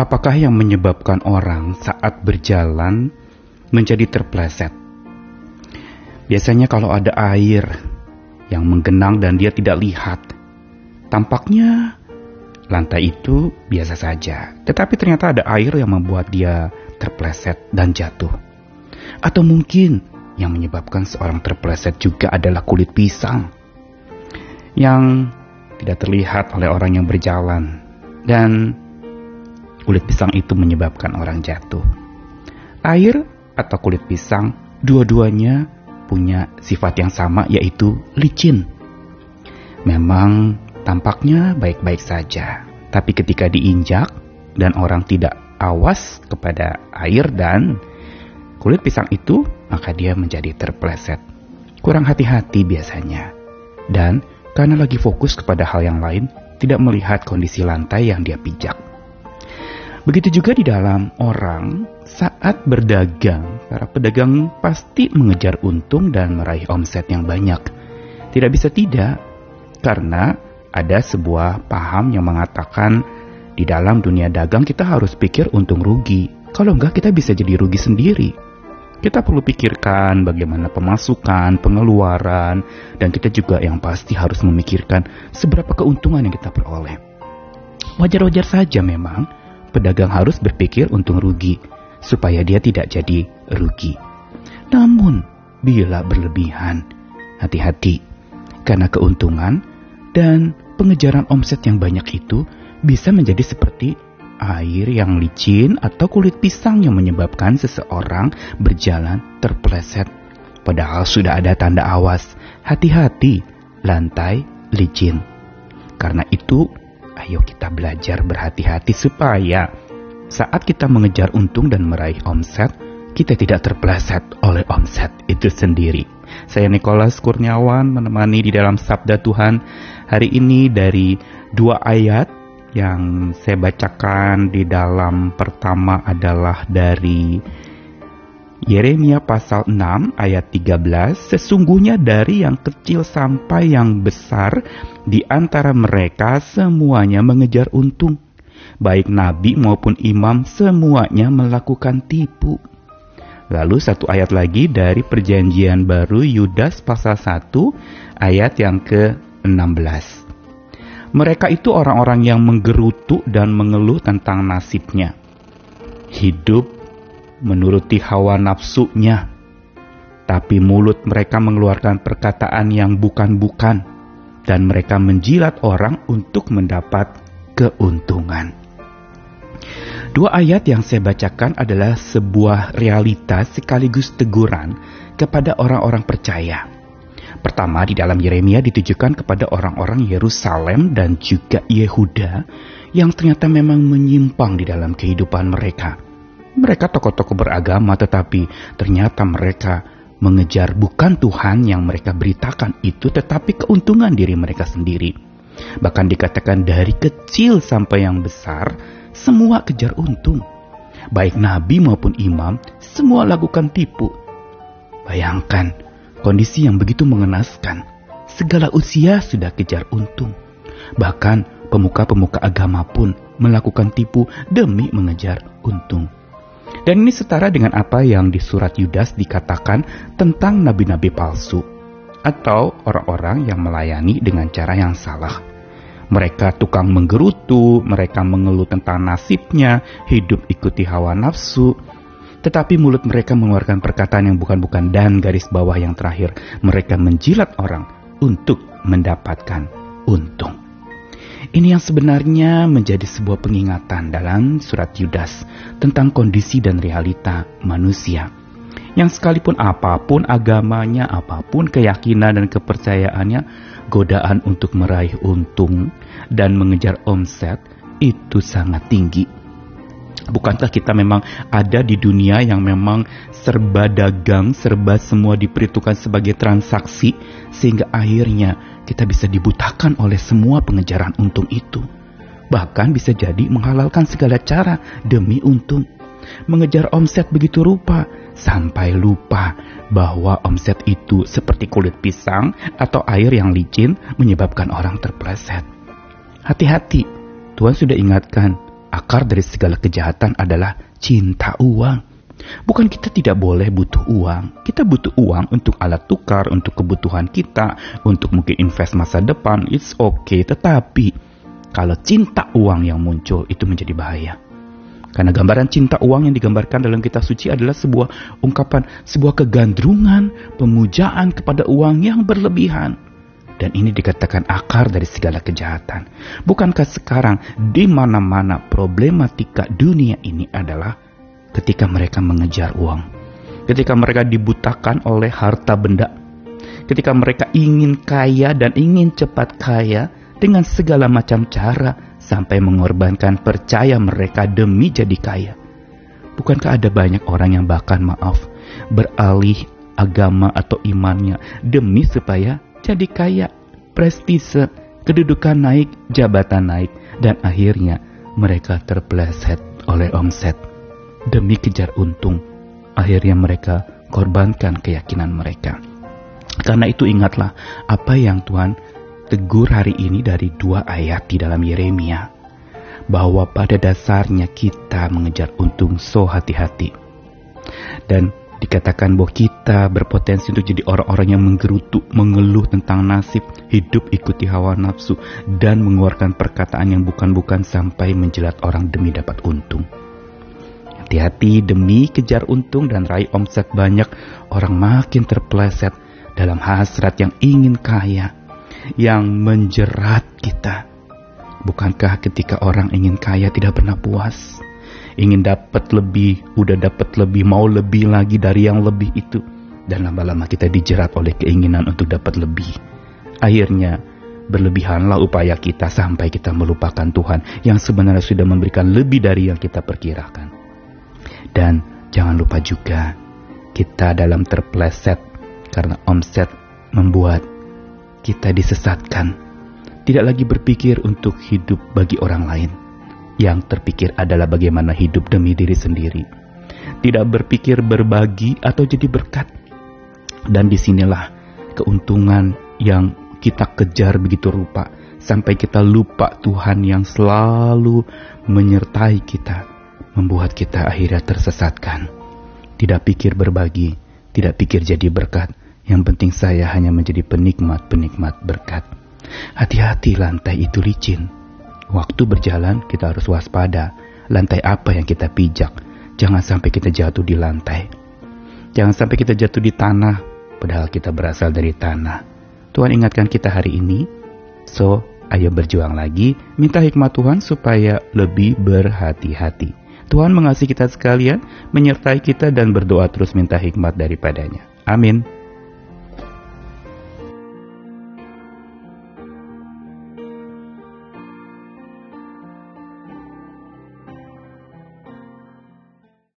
Apakah yang menyebabkan orang saat berjalan menjadi terpleset? Biasanya kalau ada air yang menggenang dan dia tidak lihat, tampaknya lantai itu biasa saja. Tetapi ternyata ada air yang membuat dia terpleset dan jatuh. Atau mungkin yang menyebabkan seorang terpleset juga adalah kulit pisang yang tidak terlihat oleh orang yang berjalan dan kulit pisang itu menyebabkan orang jatuh. Air atau kulit pisang dua-duanya punya sifat yang sama yaitu licin. Memang tampaknya baik-baik saja, tapi ketika diinjak dan orang tidak awas kepada air dan kulit pisang itu, maka dia menjadi terpleset. Kurang hati-hati biasanya. Dan karena lagi fokus kepada hal yang lain, tidak melihat kondisi lantai yang dia pijak. Begitu juga di dalam orang saat berdagang, para pedagang pasti mengejar untung dan meraih omset yang banyak. Tidak bisa tidak, karena ada sebuah paham yang mengatakan di dalam dunia dagang kita harus pikir untung rugi. Kalau enggak kita bisa jadi rugi sendiri. Kita perlu pikirkan bagaimana pemasukan, pengeluaran, dan kita juga yang pasti harus memikirkan seberapa keuntungan yang kita peroleh. Wajar-wajar saja memang pedagang harus berpikir untung rugi supaya dia tidak jadi rugi. Namun, bila berlebihan, hati-hati karena keuntungan dan pengejaran omset yang banyak itu bisa menjadi seperti air yang licin atau kulit pisang yang menyebabkan seseorang berjalan terpleset. Padahal sudah ada tanda awas, hati-hati, lantai licin. Karena itu, ayo kita belajar berhati-hati supaya saat kita mengejar untung dan meraih omset, kita tidak terpleset oleh omset itu sendiri. Saya Nikolas Kurniawan menemani di dalam Sabda Tuhan hari ini dari dua ayat yang saya bacakan di dalam pertama adalah dari Yeremia pasal 6 ayat 13 Sesungguhnya dari yang kecil sampai yang besar di antara mereka semuanya mengejar untung. Baik nabi maupun imam semuanya melakukan tipu. Lalu satu ayat lagi dari perjanjian baru Yudas pasal 1 ayat yang ke-16 mereka itu orang-orang yang menggerutu dan mengeluh tentang nasibnya. Hidup menuruti hawa nafsunya, tapi mulut mereka mengeluarkan perkataan yang bukan-bukan, dan mereka menjilat orang untuk mendapat keuntungan. Dua ayat yang saya bacakan adalah sebuah realitas sekaligus teguran kepada orang-orang percaya Pertama, di dalam Yeremia ditujukan kepada orang-orang Yerusalem dan juga Yehuda yang ternyata memang menyimpang di dalam kehidupan mereka. Mereka tokoh-tokoh beragama tetapi ternyata mereka mengejar bukan Tuhan yang mereka beritakan itu tetapi keuntungan diri mereka sendiri. Bahkan dikatakan dari kecil sampai yang besar, semua kejar untung. Baik nabi maupun imam, semua lakukan tipu. Bayangkan, Kondisi yang begitu mengenaskan. Segala usia sudah kejar untung. Bahkan pemuka-pemuka agama pun melakukan tipu demi mengejar untung. Dan ini setara dengan apa yang di surat Yudas dikatakan tentang nabi-nabi palsu atau orang-orang yang melayani dengan cara yang salah. Mereka tukang menggerutu, mereka mengeluh tentang nasibnya, hidup ikuti hawa nafsu, tetapi mulut mereka mengeluarkan perkataan yang bukan-bukan dan garis bawah yang terakhir, mereka menjilat orang untuk mendapatkan untung. Ini yang sebenarnya menjadi sebuah pengingatan dalam surat Yudas tentang kondisi dan realita manusia. Yang sekalipun apa pun agamanya, apa pun keyakinan dan kepercayaannya, godaan untuk meraih untung dan mengejar omset itu sangat tinggi Bukankah kita memang ada di dunia yang memang serba dagang, serba semua diperhitungkan sebagai transaksi, sehingga akhirnya kita bisa dibutakan oleh semua pengejaran untung itu. Bahkan bisa jadi menghalalkan segala cara demi untung. Mengejar omset begitu rupa, sampai lupa bahwa omset itu seperti kulit pisang atau air yang licin menyebabkan orang terpleset. Hati-hati, Tuhan sudah ingatkan, akar dari segala kejahatan adalah cinta uang. Bukan kita tidak boleh butuh uang. Kita butuh uang untuk alat tukar, untuk kebutuhan kita, untuk mungkin invest masa depan. It's okay. Tetapi kalau cinta uang yang muncul itu menjadi bahaya. Karena gambaran cinta uang yang digambarkan dalam kitab suci adalah sebuah ungkapan, sebuah kegandrungan, pemujaan kepada uang yang berlebihan. Dan ini dikatakan akar dari segala kejahatan. Bukankah sekarang di mana-mana problematika dunia ini adalah ketika mereka mengejar uang. Ketika mereka dibutakan oleh harta benda. Ketika mereka ingin kaya dan ingin cepat kaya dengan segala macam cara sampai mengorbankan percaya mereka demi jadi kaya. Bukankah ada banyak orang yang bahkan maaf beralih agama atau imannya demi supaya jadi kaya, prestise, kedudukan naik, jabatan naik, dan akhirnya mereka terpleset oleh omset. Demi kejar untung, akhirnya mereka korbankan keyakinan mereka. Karena itu ingatlah apa yang Tuhan tegur hari ini dari dua ayat di dalam Yeremia. Bahwa pada dasarnya kita mengejar untung so hati-hati. Dan Dikatakan bahwa kita berpotensi untuk jadi orang-orang yang menggerutu, mengeluh tentang nasib, hidup ikuti hawa nafsu, dan mengeluarkan perkataan yang bukan-bukan sampai menjelat orang demi dapat untung. Hati-hati demi kejar untung dan raih omset banyak, orang makin terpleset dalam hasrat yang ingin kaya, yang menjerat kita. Bukankah ketika orang ingin kaya tidak pernah puas? Ingin dapat lebih, udah dapat lebih, mau lebih lagi dari yang lebih itu. Dan lama-lama kita dijerat oleh keinginan untuk dapat lebih. Akhirnya, berlebihanlah upaya kita sampai kita melupakan Tuhan yang sebenarnya sudah memberikan lebih dari yang kita perkirakan. Dan jangan lupa juga, kita dalam terpleset karena omset membuat kita disesatkan. Tidak lagi berpikir untuk hidup bagi orang lain, yang terpikir adalah bagaimana hidup demi diri sendiri. Tidak berpikir berbagi atau jadi berkat. Dan di sinilah keuntungan yang kita kejar begitu rupa. Sampai kita lupa Tuhan yang selalu menyertai kita. Membuat kita akhirnya tersesatkan. Tidak pikir berbagi, tidak pikir jadi berkat. Yang penting saya hanya menjadi penikmat-penikmat berkat. Hati-hati lantai itu licin Waktu berjalan kita harus waspada. Lantai apa yang kita pijak? Jangan sampai kita jatuh di lantai. Jangan sampai kita jatuh di tanah, padahal kita berasal dari tanah. Tuhan ingatkan kita hari ini. So, ayo berjuang lagi, minta hikmat Tuhan supaya lebih berhati-hati. Tuhan mengasihi kita sekalian, menyertai kita dan berdoa terus minta hikmat daripadanya. Amin.